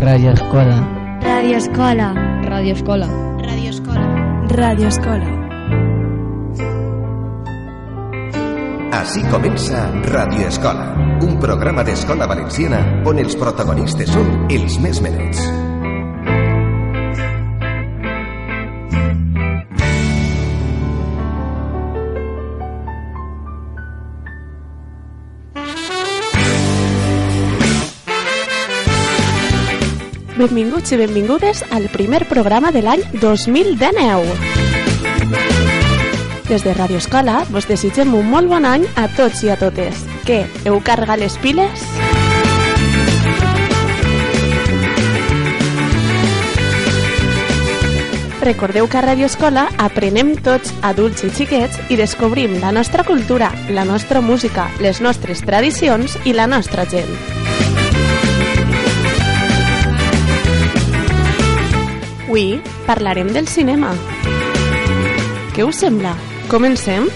Radio Escola. Radio Escola. Radio Escola. Radio Escola. Radio Escola. Així comença Radio Escola, un programa d'escola valenciana on els protagonistes són els més menets. Benvinguts i benvingudes al primer programa de l'any 2019. Des de Radio Escola vos desitgem un molt bon any a tots i a totes. Què, heu carregat les piles? Recordeu que a Radio Escola aprenem tots, adults i xiquets, i descobrim la nostra cultura, la nostra música, les nostres tradicions i la nostra gent. Avui parlarem del cinema. Què us sembla? Comencem?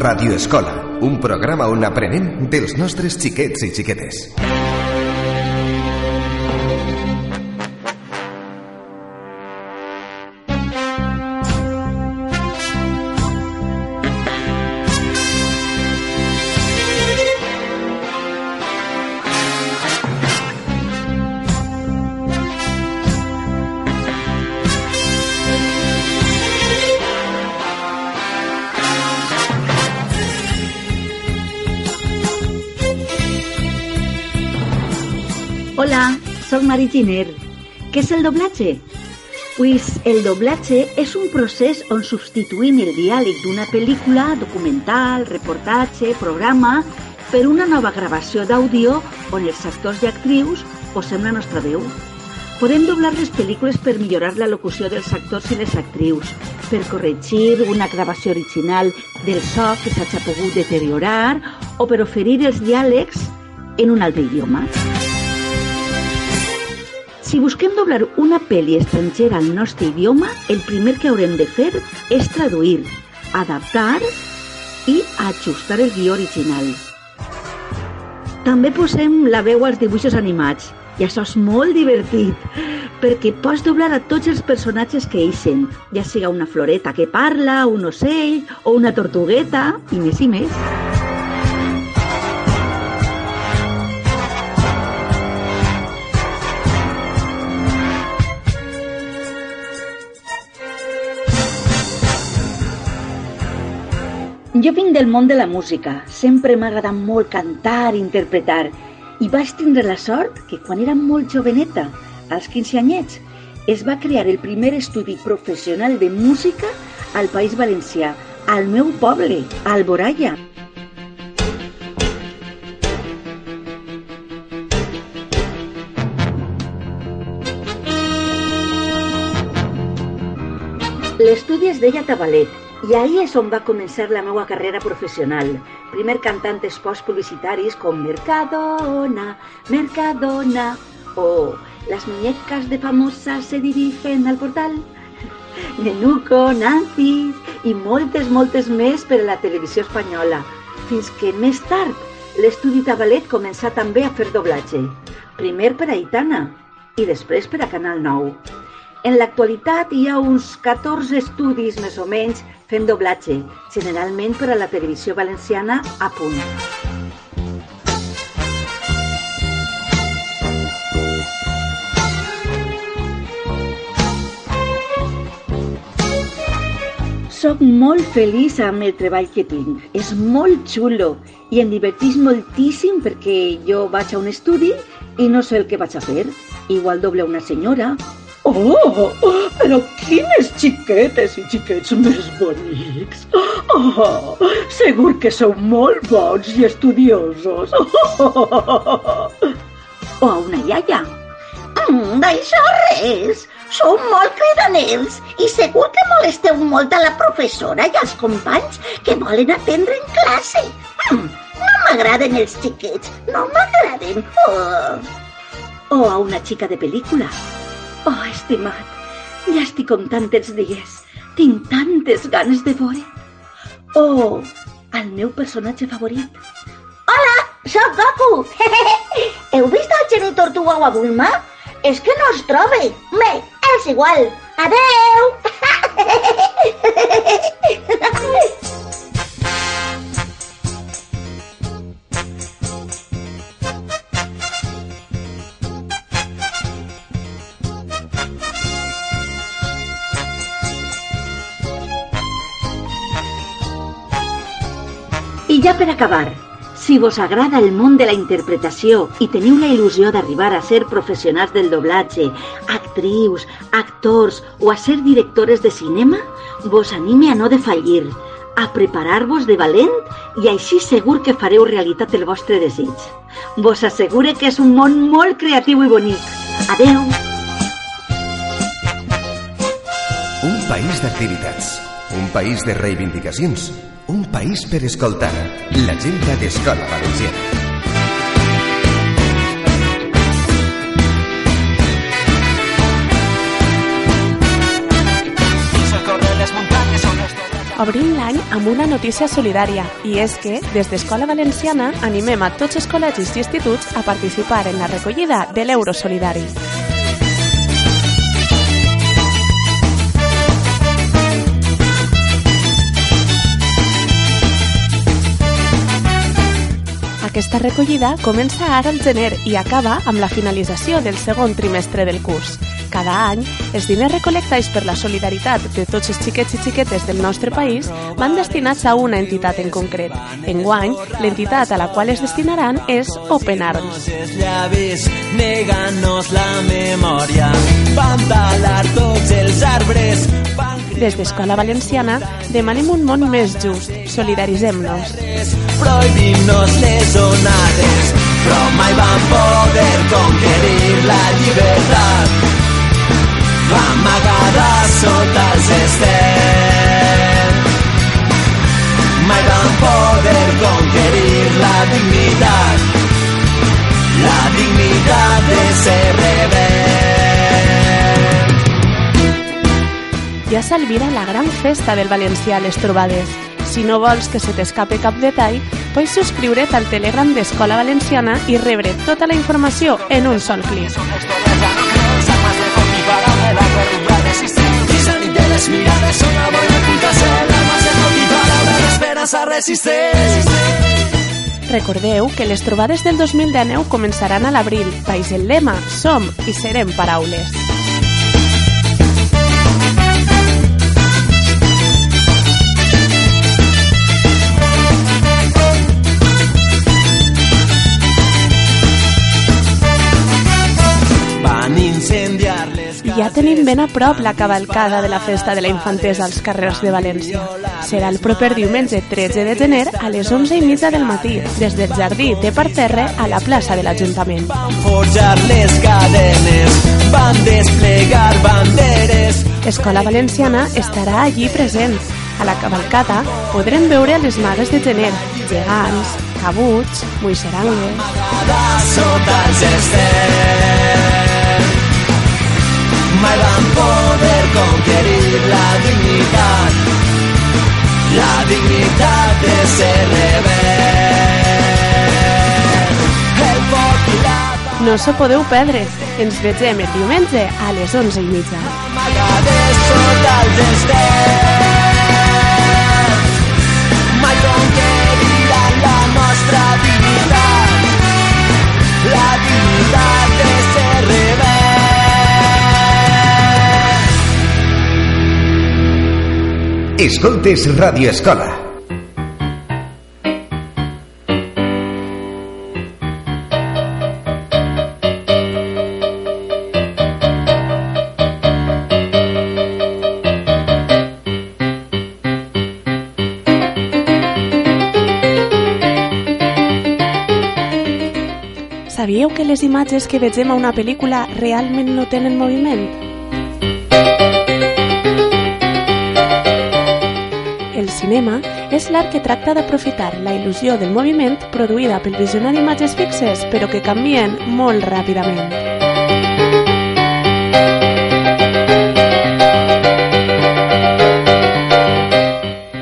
Radio Escola, un programa on aprenem dels nostres xiquets i xiquetes. Soc Mari Giner. Què és el doblatge? Pues el doblatge és un procés on substituïm el diàleg d'una pel·lícula, documental, reportatge, programa, per una nova gravació d'àudio on els actors i actrius posem la nostra veu. Podem doblar les pel·lícules per millorar la locució dels actors i les actrius, per corregir una gravació original del so que s'hagi pogut deteriorar o per oferir els diàlegs en un altre idioma. Si busquem doblar una pel·li estrangera al nostre idioma, el primer que haurem de fer és traduir, adaptar i ajustar el guió original. També posem la veu als dibuixos animats, i això és molt divertit, perquè pots doblar a tots els personatges que eixen, ja siga una floreta que parla, un ocell o una tortugueta, i més i més. Jo vinc del món de la música. Sempre m'ha agradat molt cantar i interpretar. I vaig tindre la sort que quan era molt joveneta, als 15 anyets, es va crear el primer estudi professional de música al País Valencià, al meu poble, a Alboraya. L'estudi es deia Tabalet i ahí és on va començar la meva carrera professional. Primer cantant espots publicitaris com Mercadona, Mercadona o Las muñecas de famosas se dirigen al portal. Nenuco, Nancy i moltes, moltes més per a la televisió espanyola. Fins que més tard l'estudi Tabalet començà també a fer doblatge. Primer per a Itana i després per a Canal 9. En l'actualitat hi ha uns 14 estudis més o menys fent doblatge, generalment per a la televisió valenciana a punt. Soc molt feliç amb el treball que tinc. És molt xulo i em divertís moltíssim perquè jo vaig a un estudi i no sé el que vaig a fer. Igual doble una senyora Oh, però quines xiquetes i xiquets més bonics. Oh, segur que sou molt bons i estudiosos. O a una iaia. Mm, D'això res. Sou molt cridaners i segur que molesteu molt a la professora i als companys que volen atendre en classe. Mm, no m'agraden els xiquets, no m'agraden. Oh. O a una xica de pel·lícula. Oh, estimat, ja estic comptant els dies. Tinc tantes ganes de veure. O al meu personatge favorit. Hola, sóc Goku. Heu vist el geni Tortuga o a Bulma? És que no es troba. Bé, és igual. Adeu! ja per acabar, si vos agrada el món de la interpretació i teniu la il·lusió d'arribar a ser professionals del doblatge, actrius, actors o a ser directores de cinema, vos anime a no defallir, a preparar-vos de valent i així segur que fareu realitat el vostre desig. Vos assegure que és un món molt creatiu i bonic. Adeu! Un país d'activitats, un país de reivindicacions, un país per escoltar. L'agenda d'Escola Valenciana. Obrim l'any amb una notícia solidària i és que, des d'Escola Valenciana, animem a tots els col·legis i instituts a participar en la recollida de l'euro solidari. Aquesta recollida comença ara al gener i acaba amb la finalització del segon trimestre del curs. Cada any, els diners recolectats per la solidaritat de tots els xiquets i xiquetes del nostre país van destinats a una entitat en concret. Enguany, l'entitat a la qual es destinaran és Open Arms. negant-nos la memòria. Talar tots els arbres, vam Des d'Escola Valenciana demanem un món més just. Solidaritzem-nos. creus, prohibint-nos les onades, però mai vam poder conquerir la llibertat. Vam agarrar sota els estels. Mai vam poder conquerir la dignitat, la dignitat de ser rebel. Ja s'alvira la gran festa del valencià a les trobades. Si no vols que se t'escape cap detall, pots subscriure't al Telegram d'Escola Valenciana i rebre tota la informació en un sol clic. Recordeu que les trobades del 2019 començaran a l'abril, país el lema Som i serem paraules. Ja tenim ben a prop la cavalcada de la Festa de la Infantesa als carrers de València. Serà el proper diumenge 13 de gener a les 11 i mitja del matí, des del jardí de Parterre a la plaça de l'Ajuntament. Van forjar les cadenes, van desplegar banderes. Escola Valenciana estarà allí present. A la cavalcada podrem veure a les magues de gener, gegants, cabuts, moixerangues... Amagada sota els estels. Mai van poder conquerir la dignitat, la dignitat de ser rebel. El No s'ho podeu perdre. Ens vegem el diumenge a les 11 i mitja. sota els estels. Escoltes Radio Escola. Sabíeu que les imatges que vegem a una pel·lícula realment no tenen moviment? L'art que tracta d'aprofitar la il·lusió del moviment produïda pel visionari d'imatges fixes, però que canvien molt ràpidament.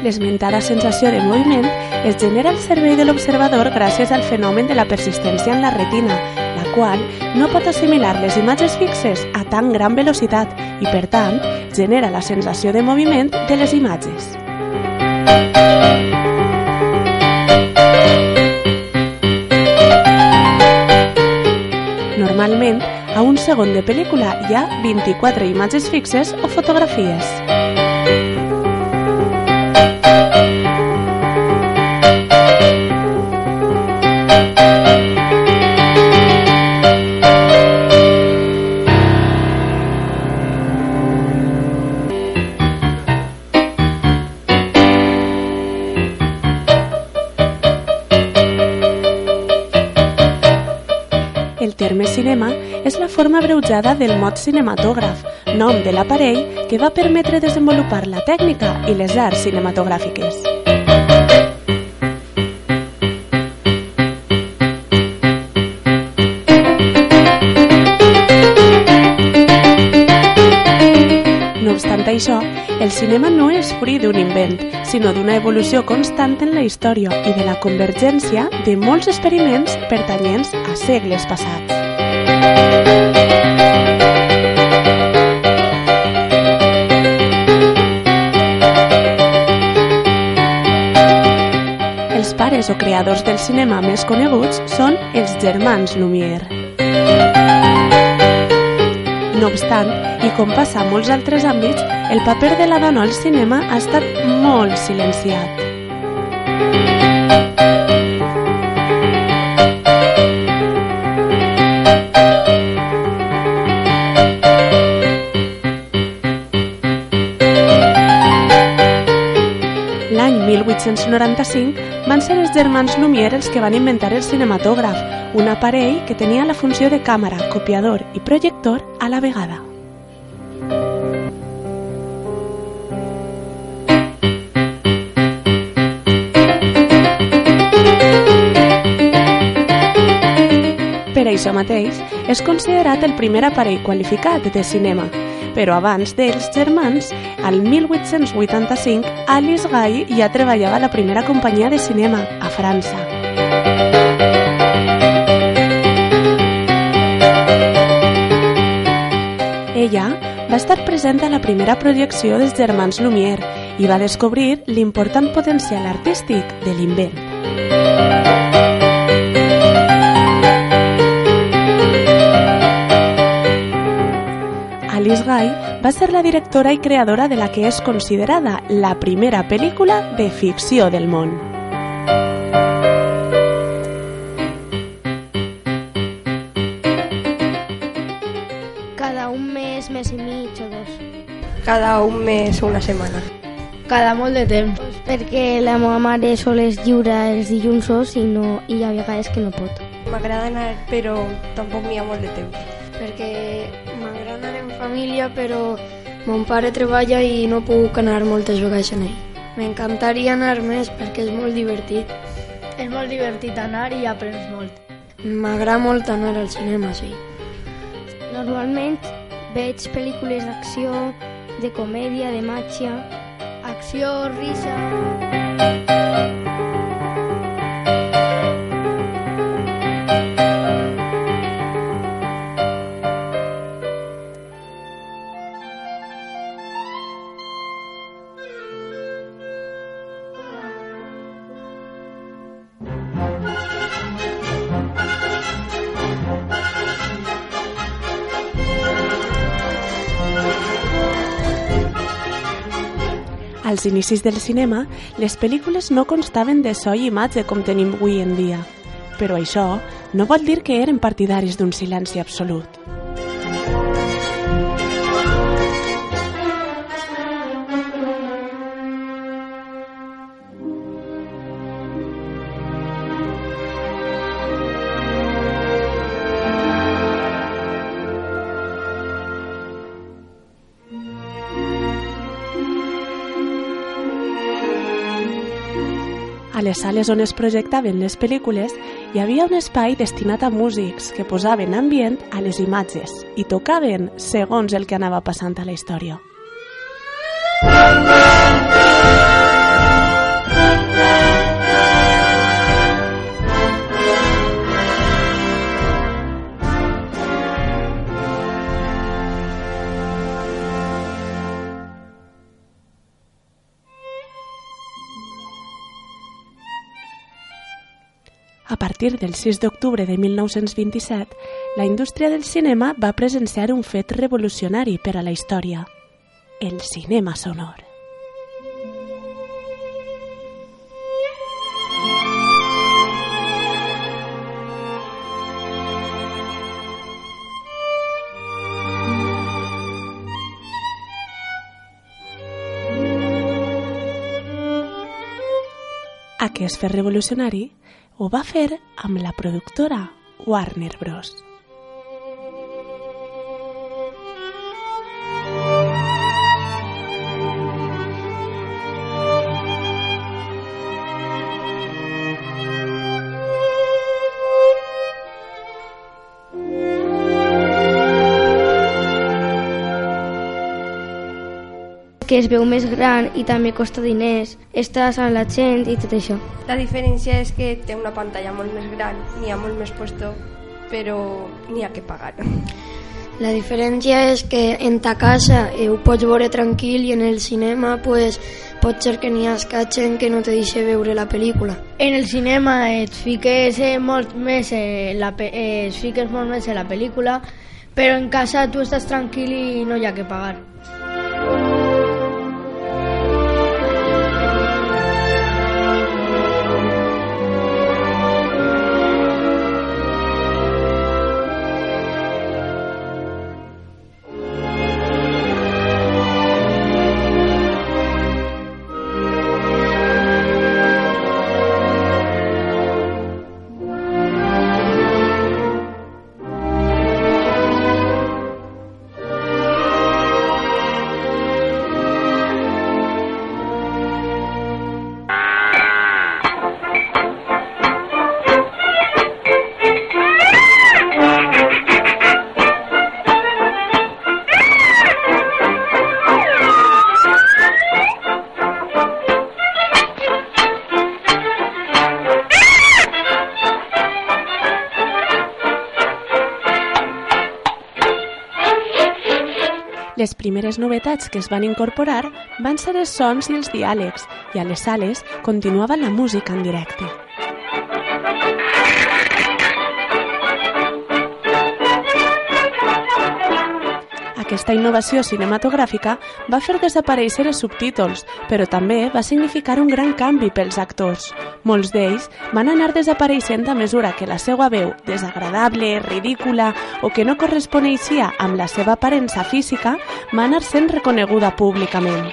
L'esmentada sensació de moviment es genera al cervell de l'observador gràcies al fenomen de la persistència en la retina, la qual no pot assimilar les imatges fixes a tan gran velocitat i, per tant, genera la sensació de moviment de les imatges. Normalment, a un segon de pel·lícula hi ha 24 imatges fixes o fotografies. Forma abreujada del mot cinematògraf, nom de l'aparell que va permetre desenvolupar la tècnica i les arts cinematogràfiques. No obstant això, el cinema no és fruit d'un invent, sinó d'una evolució constant en la història i de la convergència de molts experiments pertanyents a segles passats. O creadors del cinema més coneguts són els germans Lumière. No obstant, i com passa a molts altres àmbits, el paper de la dona al cinema ha estat molt silenciat. 1895 van ser els germans Lumière els que van inventar el cinematògraf, un aparell que tenia la funció de càmera, copiador i projector a la vegada. Això mateix, és considerat el primer aparell qualificat de cinema, però abans dels germans, al 1885, Alice Guy ja treballava a la primera companyia de cinema, a França. Ella va estar present a la primera projecció dels germans Lumière i va descobrir l'important potencial artístic de l'invent. Alice Guy va ser la directora i creadora de la que és considerada la primera pel·lícula de ficció del món. Cada un mes, mes i mig o dos. Cada un mes o una setmana. Cada molt de temps. Perquè la meva mare sol és lliure els dilluns i, no, i hi ha vegades que no pot. M'agrada anar, però tampoc n'hi ha molt de temps. Perquè família, però mon pare treballa i no puc anar moltes vegades amb ell. M'encantaria anar més perquè és molt divertit. És molt divertit anar i aprens molt. M'agrada molt anar al cinema, sí. Normalment veig pel·lícules d'acció, de comèdia, de màgia, acció, risa... Als inicis del cinema, les pel·lícules no constaven de so i imatge com tenim avui en dia. Però això no vol dir que eren partidaris d'un silenci absolut. Les sales on es projectaven les pel·lícules hi havia un espai destinat a músics que posaven ambient a les imatges i tocaven segons el que anava passant a la història. A partir del 6 d'octubre de 1927, la indústria del cinema va presenciar un fet revolucionari per a la història, el cinema sonor. Aquest fet revolucionari ho va fer amb la productora Warner Bros. Que es veu més gran i també costa diners, estàs amb la gent i tot això. La diferència és que té una pantalla molt més gran, n'hi ha molt més puesto, però n'hi ha que pagar. La diferència és que en ta casa eh, ho pots veure tranquil i en el cinema pues, pot ser que n'hi ha gent que no te deixa veure la pel·lícula. En el cinema et fiques eh, molt més eh, la, eh, et fiques molt més en la pel·lícula, però en casa tu estàs tranquil i no hi ha que pagar. Les novetats que es van incorporar van ser els sons i els diàlegs, i a les sales continuava la música en directe. Aquesta innovació cinematogràfica va fer desaparèixer els subtítols, però també va significar un gran canvi pels actors. Molts d'ells van anar desapareixent a mesura que la seva veu, desagradable, ridícula o que no corresponeixia amb la seva aparença física, va anar sent reconeguda públicament.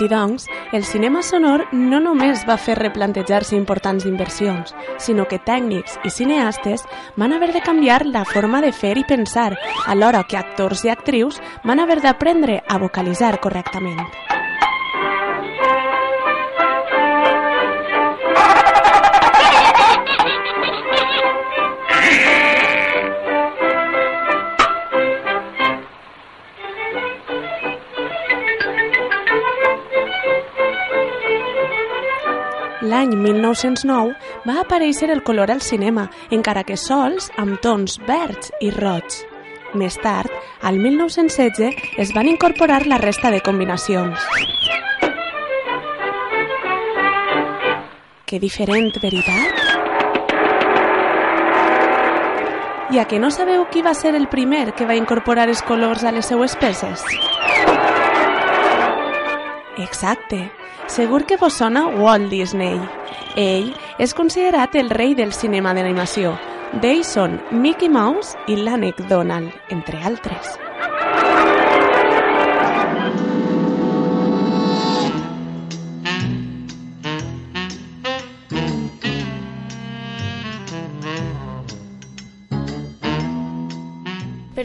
Així doncs, el cinema sonor no només va fer replantejar-se importants inversions, sinó que tècnics i cineastes van haver de canviar la forma de fer i pensar, alhora que actors i actrius van haver d'aprendre a vocalitzar correctament. L'any 1909 va aparèixer el color al cinema, encara que sols amb tons verds i roig. Més tard, al 1916, es van incorporar la resta de combinacions. Que diferent, veritat? I a que no sabeu qui va ser el primer que va incorporar els colors a les seues peces? Exacte, segur que vos sona Walt Disney. Ell és considerat el rei del cinema d'animació. D'ells són Mickey Mouse i l'ànec Donald, entre altres.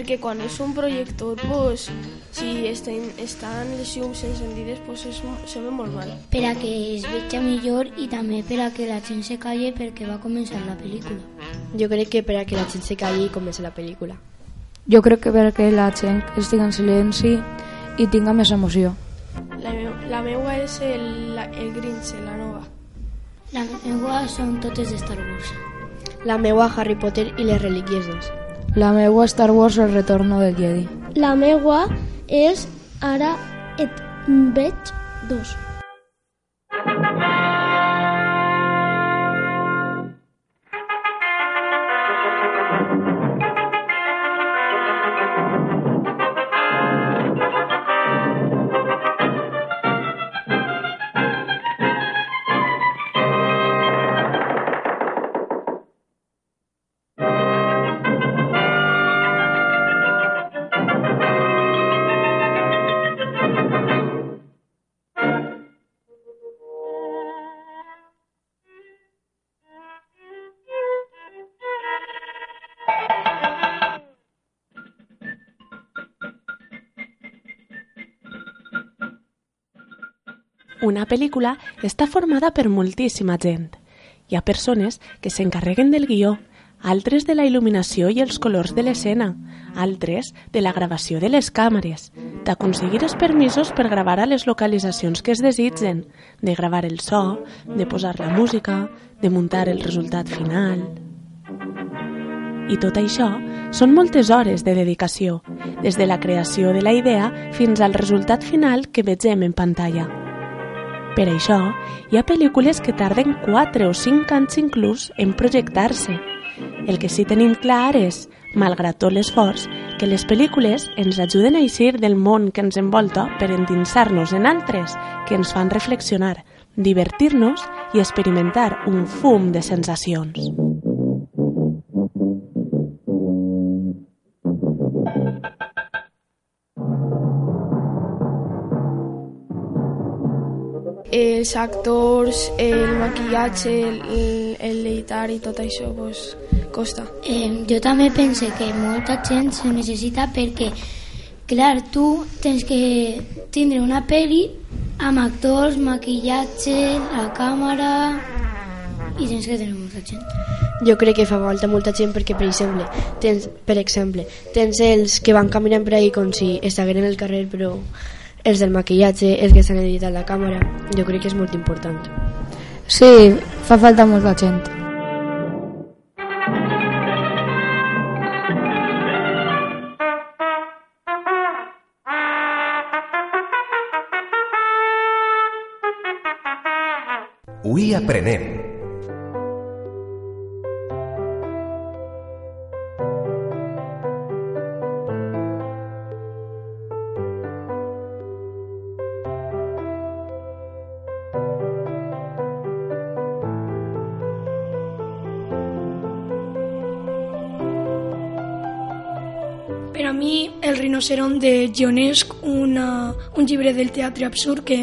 Perquè quan és un projector, pues, si estan, estan les llums encendides, pues es, se ve molt mal. Per a que es veja millor i també per a que la gent se calle perquè va començar la pel·lícula. Jo crec que per a que la gent se calli i comenci la pel·lícula. Jo crec que perquè la gent estigui en silenci i tinga més emoció. La, meu, la meua és el, la, el Grinch, la nova. La meua són totes de Star Wars. La meua Harry Potter i les relíquies 2. La meua Star Wars El retorno del Jedi. La meua és Ara et veig dos. Una pel·lícula està formada per moltíssima gent. Hi ha persones que s'encarreguen del guió, altres de la il·luminació i els colors de l'escena, altres de la gravació de les càmeres, d'aconseguir els permisos per gravar a les localitzacions que es desitgen, de gravar el so, de posar la música, de muntar el resultat final... I tot això són moltes hores de dedicació, des de la creació de la idea fins al resultat final que vegem en pantalla. Per això, hi ha pel·lícules que tarden 4 o 5 anys inclús en projectar-se. El que sí tenim clar és, malgrat tot l'esforç, que les pel·lícules ens ajuden a eixir del món que ens envolta per endinsar-nos en altres que ens fan reflexionar, divertir-nos i experimentar un fum de sensacions. Els actors, el maquillatge, el, el editar i tot això pues, costa. Eh, jo també pense que molta gent se necessita perquè, clar, tu tens que tindre una pel·li amb actors, maquillatge, la càmera i tens que tenir molta gent. Jo crec que fa falta molta gent perquè, per exemple, tens, per exemple, tens els que van caminant per ahí com si estigueren el carrer, però els del maquillatge, els que s'han editat la càmera, jo crec que és molt important. Sí, fa falta molta gent. Avui aprenem. Rinoceront de Gionesc, una, un llibre del teatre absurd que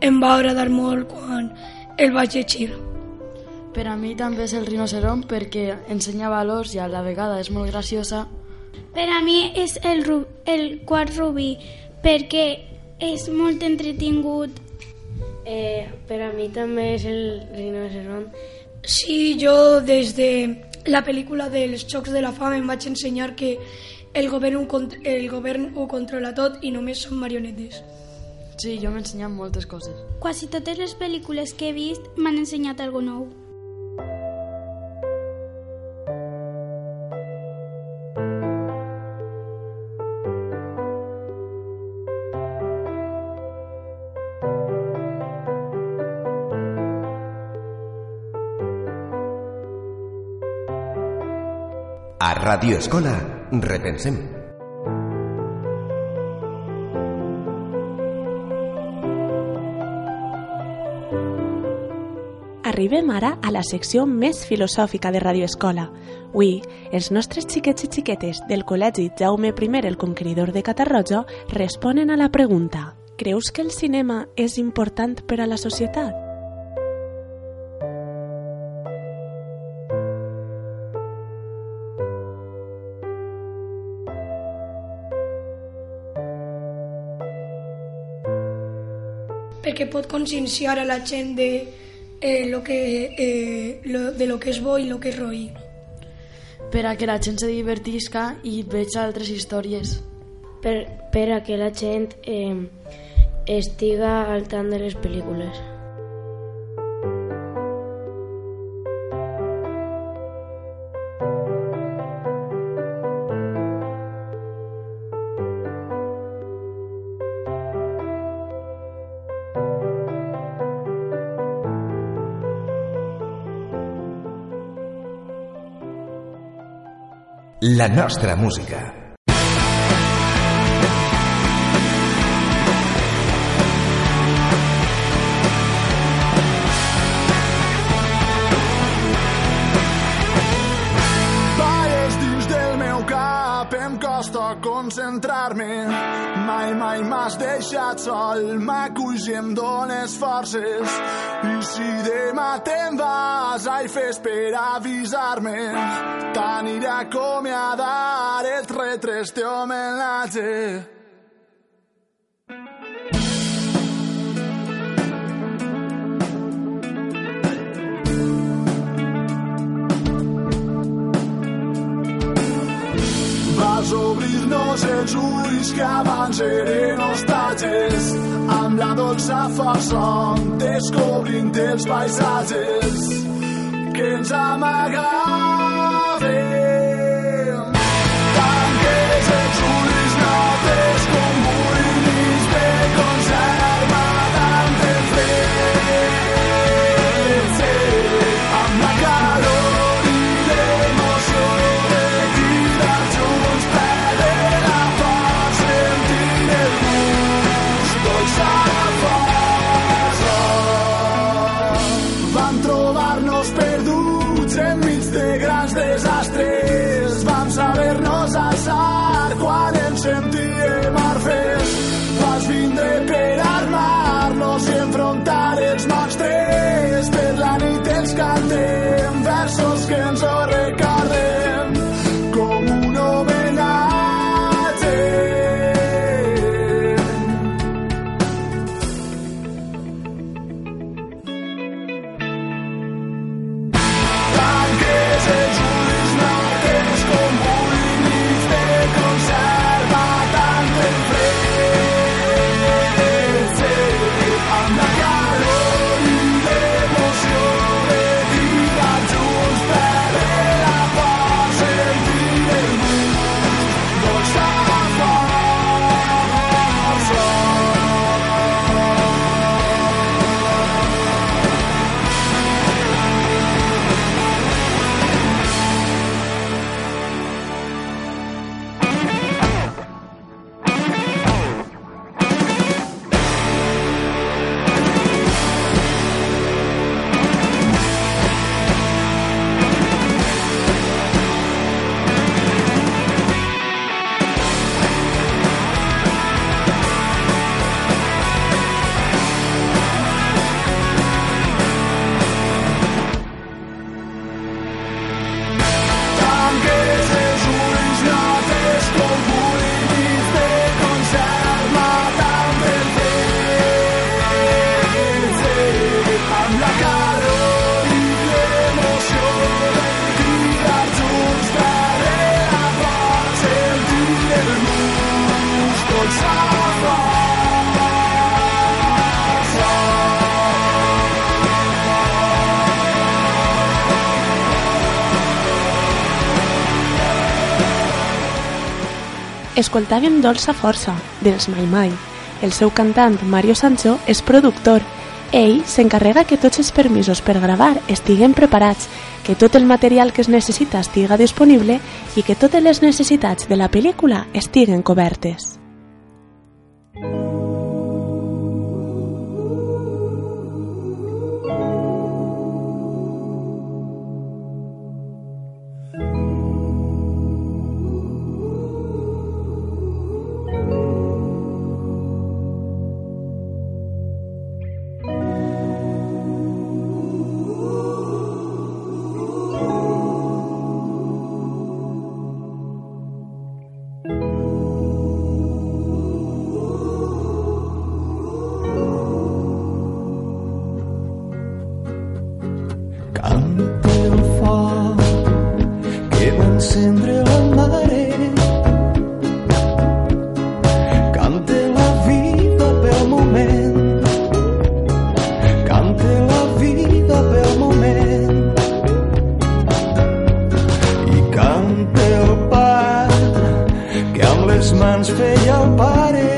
em va agradar molt quan el vaig llegir. Per a mi també és el rinoceront perquè ensenya valors i a la vegada és molt graciosa. Per a mi és el, ru el quart rubí perquè és molt entretingut. Eh, per a mi també és el rinoceront. Sí, jo des de la pel·lícula dels Xocs de la Fama em vaig ensenyar que el govern, ho, el govern ho controla tot i només són marionetes. Sí, jo m'he ensenyat moltes coses. Quasi totes les pel·lícules que he vist m'han ensenyat alguna nou. A Radio Escola, repensem. arribem ara a la secció més filosòfica de Radio Escola. Avui, els nostres xiquets i xiquetes del Col·legi Jaume I el Conqueridor de Catarroja responen a la pregunta Creus que el cinema és important per a la societat? Perquè pot conscienciar a la gent de, eh, lo que, eh, lo, de lo que és bo i lo que és roí. Per a que la gent se divertisca i veja altres històries. Per, per a que la gent eh, estiga al tant de les pel·lícules. La nostra música. Pares dins del meu cap, em costa concentrar-me. Mai, m'has deixat sol, m'aculls i em dones forces. I si demà te'n vas, ai, fes per avisar-me. T'aniré a acomiadar, et retres teu homenatge. Vas obrir-nos els ulls que abans eren hostatges amb la dolça força descobrint els paisatges que ens amagaven. Tanques els ulls, notes com Escoltàvem Dolça Força, dels Mai Mai. El seu cantant, Mario Sancho, és productor. Ell s'encarrega que tots els permisos per gravar estiguen preparats, que tot el material que es necessita estiga disponible i que totes les necessitats de la pel·lícula estiguen cobertes. Mans feia el pare.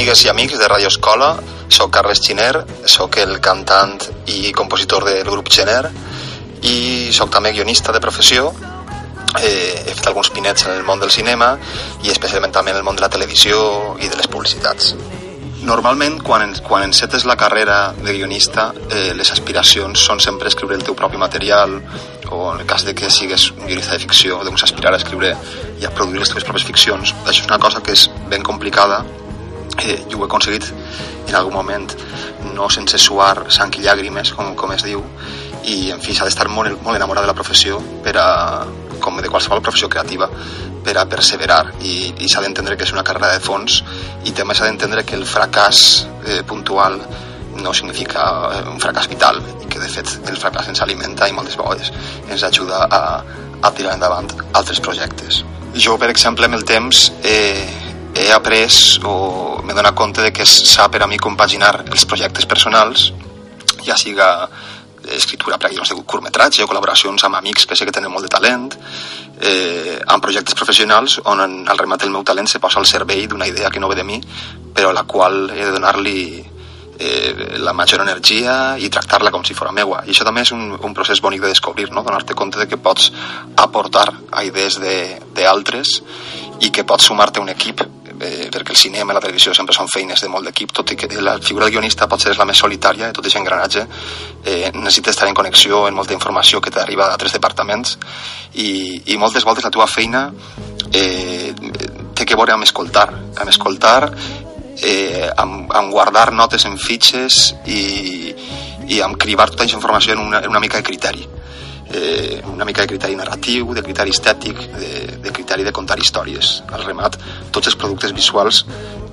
Amigues i amics de Radio Escola. Soc Carles Xiner, sóc el cantant i compositor del grup Xener i sóc també guionista de professió. Eh, he fet alguns pinets en el món del cinema i especialment també en el món de la televisió i de les publicitats. Normalment, quan, quan encetes la carrera de guionista, eh, les aspiracions són sempre escriure el teu propi material, o en el cas de que sigues un guionista de ficció, doncs aspirar a escriure i a produir les teves pròpies ficcions. Això és una cosa que és ben complicada eh, jo ho he aconseguit en algun moment no sense suar sang i llàgrimes com, com es diu i en fi s'ha d'estar molt, molt enamorat de la professió per a, com de qualsevol professió creativa per a perseverar i, i s'ha d'entendre que és una carrera de fons i també s'ha d'entendre que el fracàs eh, puntual no significa eh, un fracàs vital i que de fet el fracàs ens alimenta i moltes vegades ens ajuda a, a tirar endavant altres projectes. Jo, per exemple, amb el temps eh, he après o m'he donat compte de que s'ha per a mi compaginar els projectes personals, ja siga escriptura per a guions de curtmetratge col·laboracions amb amics que sé que tenen molt de talent, eh, amb projectes professionals on al remat el meu talent se posa al servei d'una idea que no ve de mi, però a la qual he de donar-li eh, la major energia i tractar-la com si fos meua. I això també és un, un procés bonic de descobrir, no? donar-te compte de que pots aportar a idees d'altres i que pots sumar-te a un equip eh, perquè el cinema i la televisió sempre són feines de molt d'equip, tot i que la figura del guionista pot ser la més solitària de tot aquest engranatge, eh, necessites estar en connexió amb molta informació que t'arriba d'altres departaments i, i moltes voltes la teva feina eh, té que veure amb escoltar, amb escoltar, eh, amb, amb guardar notes en fitxes i, i amb cribar tota aquesta informació en una, en una mica de criteri eh, una mica de criteri narratiu, de criteri estètic, de, de criteri de contar històries. Al remat, tots els productes visuals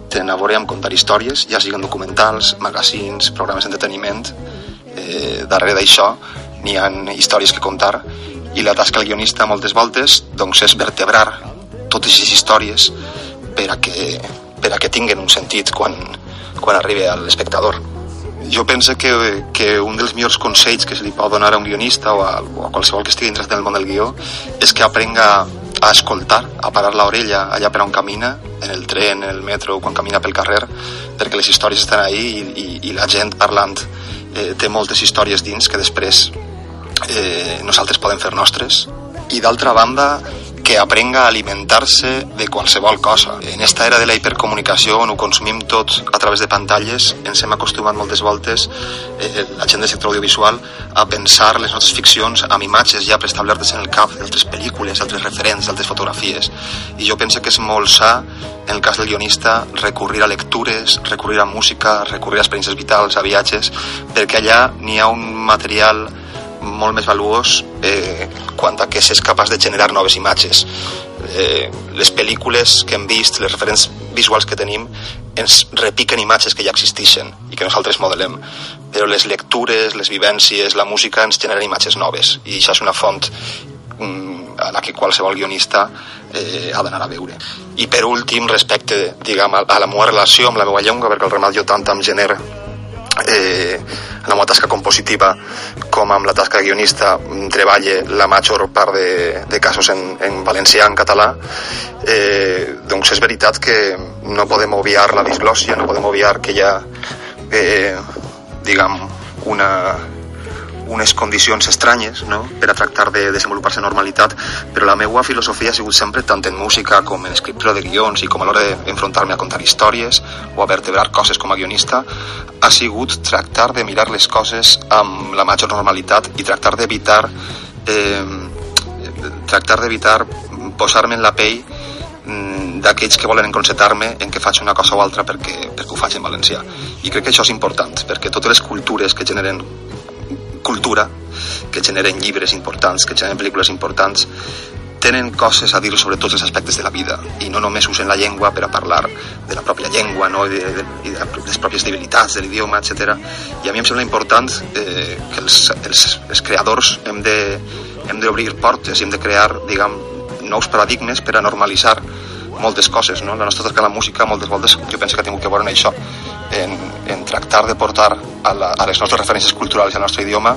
tenen a veure amb contar històries, ja siguin documentals, magazines, programes d'entreteniment. Eh, darrere d'això n'hi ha històries que contar i la tasca del guionista moltes voltes doncs, és vertebrar totes aquestes històries per a que, per a que tinguen un sentit quan, quan arribi a l'espectador. Jo penso que, que un dels millors consells que se li pot donar a un guionista o a, o a qualsevol que estigui interessat en el món del guió és que aprenga a escoltar, a parar l'orella allà per on camina, en el tren, en el metro, quan camina pel carrer, perquè les històries estan ahí i, i, i la gent parlant eh, té moltes històries dins que després eh, nosaltres podem fer nostres. I d'altra banda, que aprenga a alimentar-se de qualsevol cosa. En esta era de la hipercomunicació on ho consumim tot a través de pantalles, ens hem acostumat moltes voltes, eh, la gent del sector audiovisual, a pensar les nostres ficcions amb imatges ja preestablertes en el cap d'altres pel·lícules, altres referents, altres fotografies. I jo penso que és molt sa, en el cas del guionista, recurrir a lectures, recurrir a música, recurrir a experiències vitals, a viatges, perquè allà n'hi ha un material molt més valuós eh, quant a que s'és capaç de generar noves imatges. Eh, les pel·lícules que hem vist, les referents visuals que tenim, ens repiquen imatges que ja existeixen i que nosaltres modelem. Però les lectures, les vivències, la música ens generen imatges noves i això és una font mm, a la que qualsevol guionista eh, ha d'anar a veure. I per últim, respecte diguem, a la meva relació amb la meva llengua, perquè el remat jo tant em genera eh, en la meva tasca compositiva com amb la tasca de guionista treballe la major part de, de casos en, en valencià, en català eh, doncs és veritat que no podem obviar la disglòssia no podem obviar que hi ha eh, diguem una, unes condicions estranyes no? per a tractar de desenvolupar-se normalitat, però la meva filosofia ha sigut sempre, tant en música com en escriptura de guions i com a l'hora d'enfrontar-me a contar històries o a vertebrar coses com a guionista, ha sigut tractar de mirar les coses amb la major normalitat i tractar d'evitar eh, tractar d'evitar posar-me en la pell mm, d'aquells que volen enconcetar-me en que faig una cosa o altra perquè, perquè ho faig en valencià. I crec que això és important, perquè totes les cultures que generen cultura, que generen llibres importants, que generen pel·lícules importants, tenen coses a dir sobre tots els aspectes de la vida i no només usen la llengua per a parlar de la pròpia llengua no? I, de, de, i de les pròpies debilitats de l'idioma, etc. I a mi em sembla important eh, que els, els, els creadors hem de hem d'obrir portes i hem de crear, diguem, nous paradigmes per a normalitzar moltes coses, no? La nostra tasca a la música moltes voltes jo penso que ha tingut que veure en això, en, en tractar de portar a, la, a les nostres referències culturals i al nostre idioma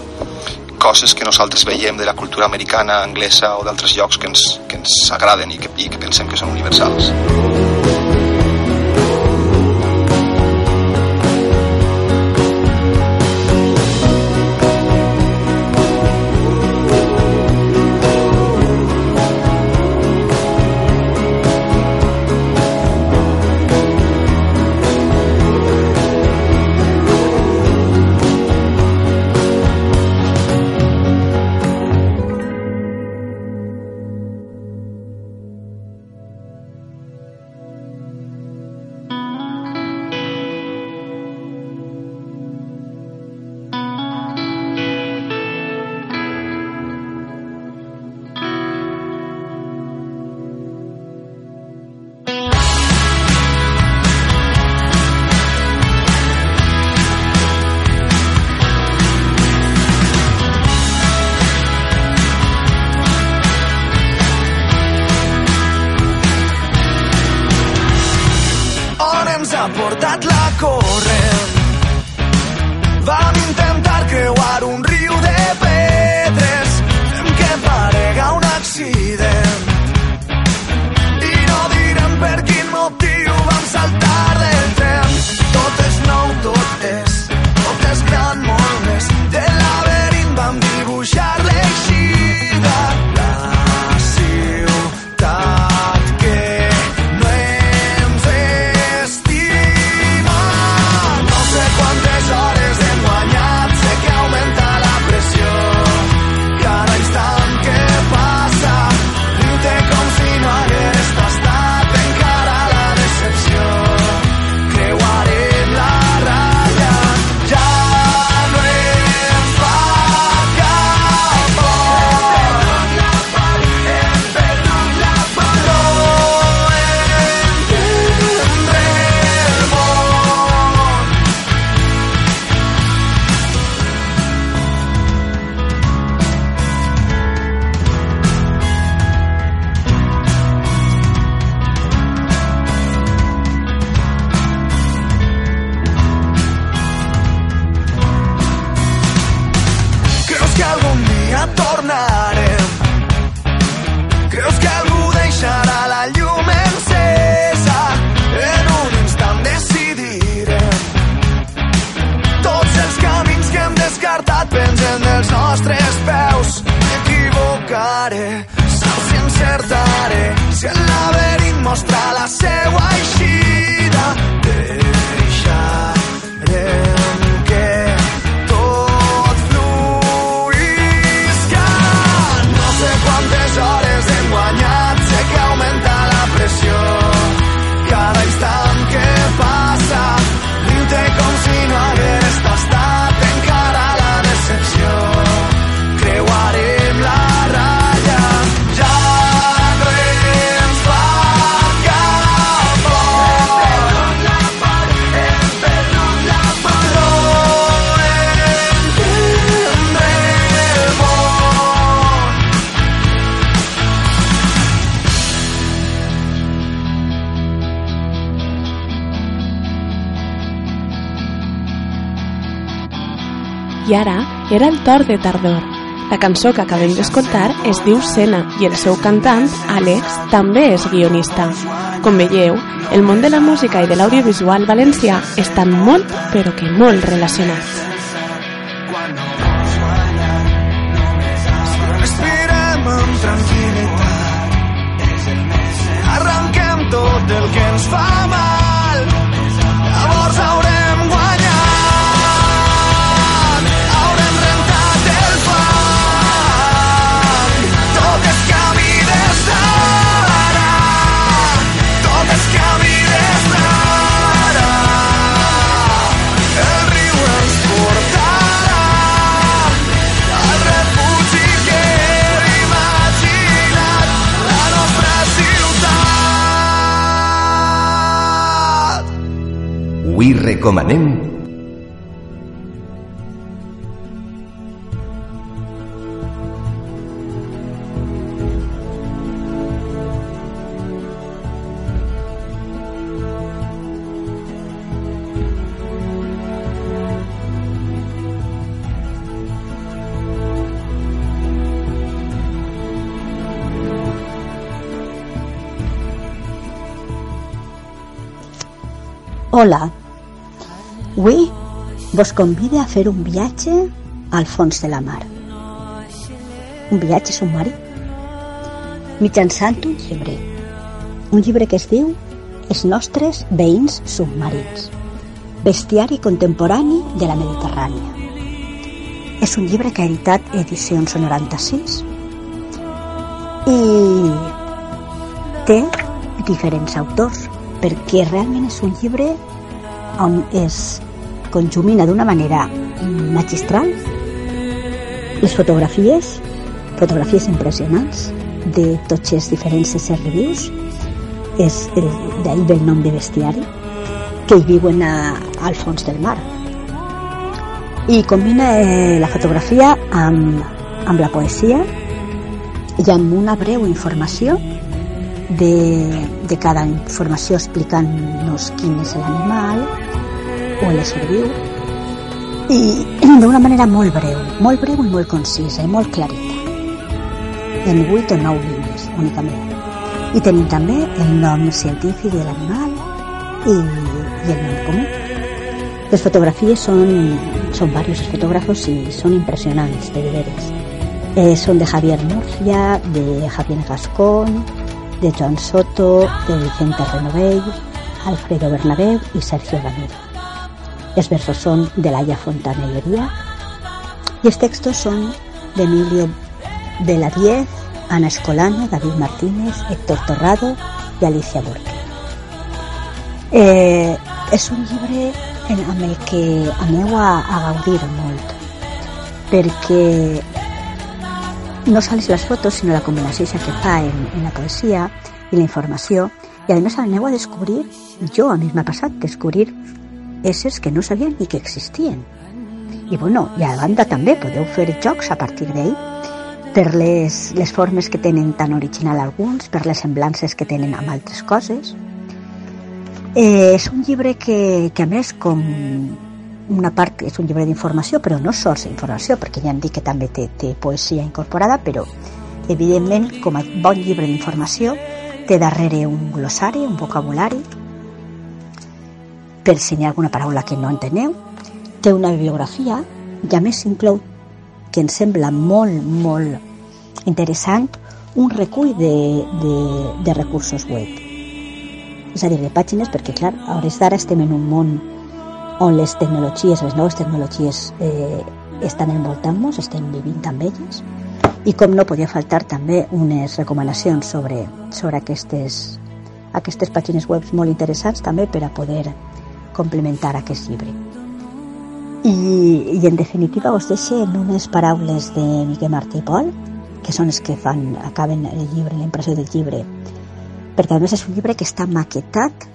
coses que nosaltres veiem de la cultura americana, anglesa o d'altres llocs que ens, que ens agraden i que, i que pensem que són universals. I ara era el torn de tardor. La cançó que acabem d'escoltar es diu Sena i el seu cantant, Àlex, també és guionista. Com veieu, el món de la música i de l'audiovisual valencià estan molt, però que molt relacionats. Respirem amb tranquil·litat. Arrenquem tot el que ens fa mal. Avui recomanem Hola. Avui vos convide a fer un viatge al fons de la mar. Un viatge submarí. Mitjançant un llibre. Un llibre que es diu Els nostres veïns submarins. Bestiari contemporani de la Mediterrània. És un llibre que ha editat Edicions 96 i té diferents autors perquè realment és un llibre on es conjumina d'una manera magistral les fotografies, fotografies impressionants de tots els diferents éssers vius, és d'ahir ve el nom de bestiari, que hi viuen a, al fons del mar. I combina eh, la fotografia amb, amb la poesia i amb una breu informació de, de cada informació explicant-nos quin és l'animal o l'ésser viu i d'una manera molt breu, molt breu i molt concisa i molt clarita. En 8 o 9 línies únicament. I tenim també el nom científic de l'animal i, i el nom comú. Les fotografies són, són varios fotògrafos i són impressionants de veres. Eh, són de Javier Murcia, de Javier Gascón, de Joan Soto, de Vicente Renovell, Alfredo Bernabeu i Sergio Ramiro. Els versos són de Laia Fontanellería i els textos són d'Emilio de la Diez, Ana Escolano, David Martínez, Héctor Torrado i Alicia Burke. Eh, un llibre en, el que aneu a, a gaudir molt perquè no sols les fotos, sinó la combinació que fa en, en la poesia i la informació. I a més aneu a descobrir, jo a mi m'ha passat, descobrir éssers que no sabien ni que existien. I bueno, i a banda també podeu fer jocs a partir d'ell per les, les formes que tenen tan original alguns, per les semblances que tenen amb altres coses. Eh, és un llibre que, que a més com una part és un llibre d'informació però no sols informació perquè ja hem dit que també té, té poesia incorporada però evidentment com a bon llibre d'informació té darrere un glossari, un vocabulari per si hi ha alguna paraula que no enteneu té una bibliografia i a més inclou que ens sembla molt, molt interessant un recull de, de, de recursos web. És a dir, de pàgines, perquè, clar, a hores d'ara estem en un món on les tecnologies, les noves tecnologies eh, estan envoltant-nos, estem vivint amb elles, i com no podia faltar també unes recomanacions sobre, sobre aquestes, aquestes pàgines web molt interessants també per a poder complementar aquest llibre. I, i en definitiva us deixo en unes paraules de Miquel Martí i Pol, que són els que fan, acaben el llibre, la impressió del llibre, perquè a més és un llibre que està maquetat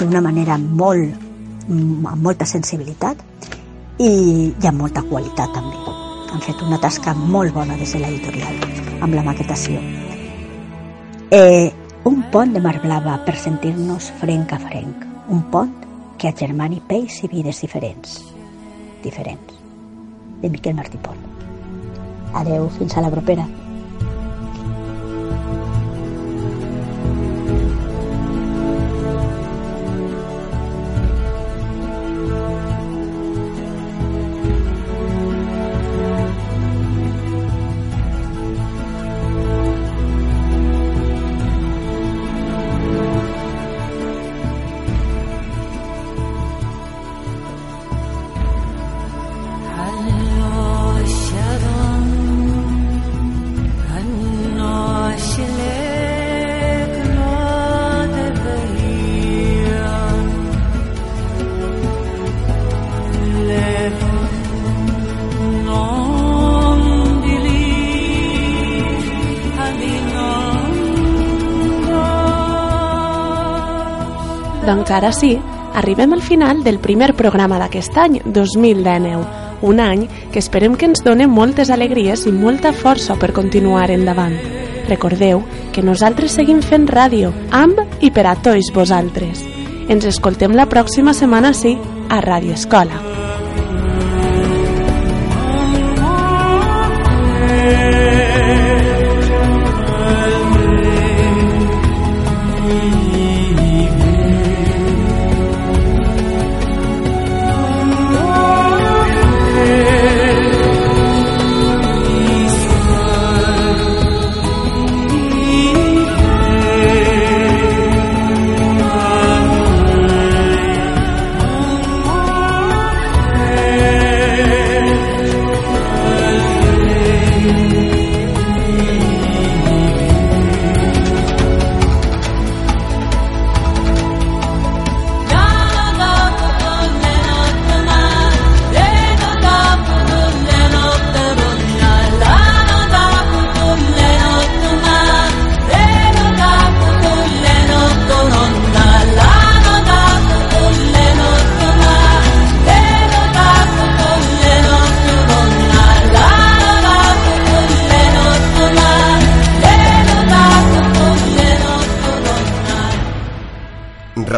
d'una manera molt, amb molta sensibilitat i, i amb molta qualitat també. Han fet una tasca molt bona des de l'editorial amb la maquetació. Eh, un pont de mar blava per sentir-nos frenc a frenc. Un pont que agermani peix i vides diferents. Diferents. De Miquel Martí Pol. Adeu, fins a la propera. Doncs ara sí, arribem al final del primer programa d'aquest any, 2019, un any que esperem que ens doni moltes alegries i molta força per continuar endavant. Recordeu que nosaltres seguim fent ràdio, amb i per a tots vosaltres. Ens escoltem la pròxima setmana, sí, a Ràdio Escola.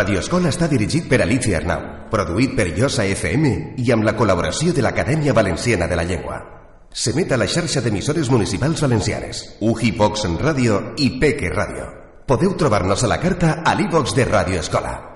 Radio Escola està dirigit per Alicia Arnau, produït per FM i amb la col·laboració de l'Acadèmia Valenciana de la Llengua. S'emet a la xarxa d'emissores municipals valencianes, UJI Vox en Ràdio i Peque Ràdio. Podeu trobar-nos a la carta a l'e de Radio Escola.